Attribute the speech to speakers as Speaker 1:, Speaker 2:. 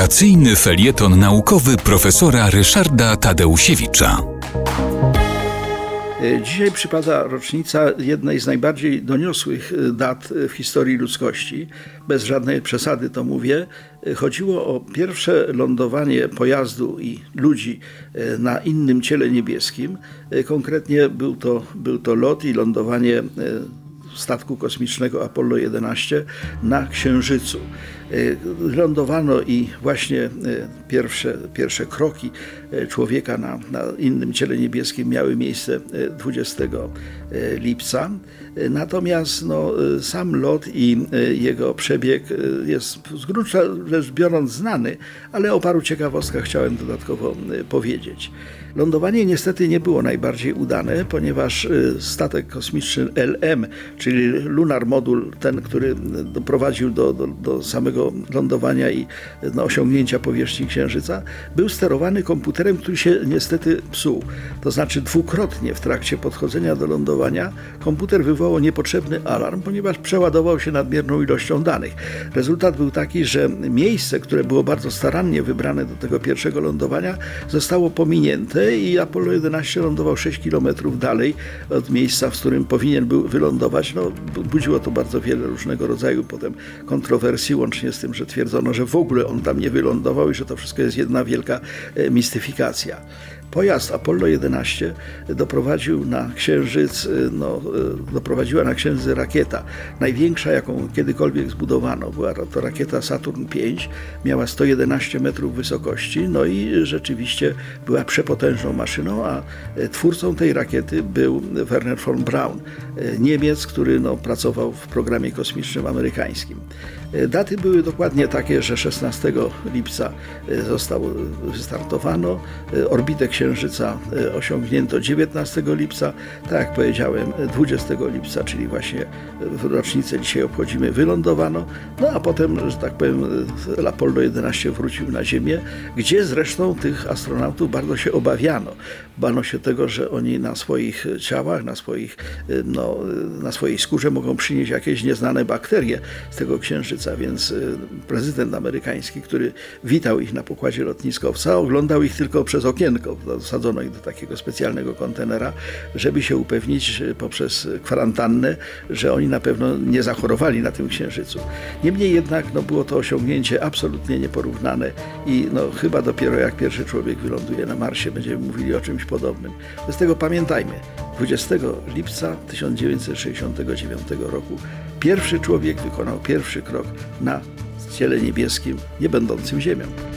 Speaker 1: Wakacyjny felieton naukowy profesora Ryszarda Tadeusiewicza.
Speaker 2: E, Dzisiaj przypada rocznica jednej z najbardziej doniosłych e, dat e, w historii ludzkości. Bez żadnej przesady to mówię. Chodziło o pierwsze lądowanie pojazdu i ludzi na innym ciele niebieskim. Konkretnie był to, był to lot i lądowanie statku kosmicznego Apollo 11 na Księżycu. E, Lądowano i właśnie e, pierwsze, pierwsze kroki e, człowieka na, na innym ciele niebieskim miały miejsce e, 20 e, lipca. Natomiast no, sam lot i jego przebieg jest z gruntu rzecz biorąc znany, ale o paru ciekawostkach chciałem dodatkowo powiedzieć. Lądowanie niestety nie było najbardziej udane, ponieważ statek kosmiczny LM, czyli Lunar Modul, ten, który doprowadził do, do, do samego lądowania i no, osiągnięcia powierzchni Księżyca, był sterowany komputerem, który się niestety psuł. To znaczy dwukrotnie w trakcie podchodzenia do lądowania komputer wywołał niepotrzebny alarm, ponieważ przeładował się nadmierną ilością danych. Rezultat był taki, że miejsce, które było bardzo starannie wybrane do tego pierwszego lądowania, zostało pominięte i Apollo 11 lądował 6 km dalej od miejsca, w którym powinien był wylądować. No, bu- budziło to bardzo wiele różnego rodzaju potem kontrowersji, łącznie z tym, że twierdzono, że w ogóle on tam nie wylądował i że to wszystko jest jedna wielka e, mistyfikacja. Pojazd Apollo 11 doprowadził na Księżyc, y, no, y, doprowadziła na Księżyc rakieta, największa jaką kiedykolwiek zbudowano. Była to rakieta Saturn V, miała 111 metrów wysokości, no i rzeczywiście była przepotężną maszyną, a y, twórcą tej rakiety był Werner von Braun, Niemiec, który no, pracował w programie kosmicznym amerykańskim. Daty były dokładnie takie, że 16 lipca został wystartowano, orbitę Księżyca y, osiągnięto 19 lipca, tak jak powiedziałem 20 lipca, czyli właśnie w rocznicę dzisiaj obchodzimy, wylądowano, no a potem, że tak powiem, y, Apollo 11 wrócił na Ziemię, gdzie zresztą tych astronautów bardzo się obawiano. Bano się tego, że oni na swoich ciałach, na, swoich, no, na swojej skórze mogą przynieść jakieś nieznane bakterie z tego księżyca, więc prezydent amerykański, który witał ich na pokładzie lotniskowca, oglądał ich tylko przez okienko. Zasadzono ich do takiego specjalnego kontenera, żeby się upewnić y, poprzez kwarantannę, że oni na pewno nie zachorowali na tym księżycu. Niemniej jednak no, było to osiągnięcie absolutnie nieporównane i no, chyba dopiero jak pierwszy człowiek wyląduje na Marsie, będziemy mówili o czymś podobnym. Z tego pamiętajmy, 20 lipca 1969 roku pierwszy człowiek wykonał pierwszy krok na ciele niebieskim, nie będącym Ziemią.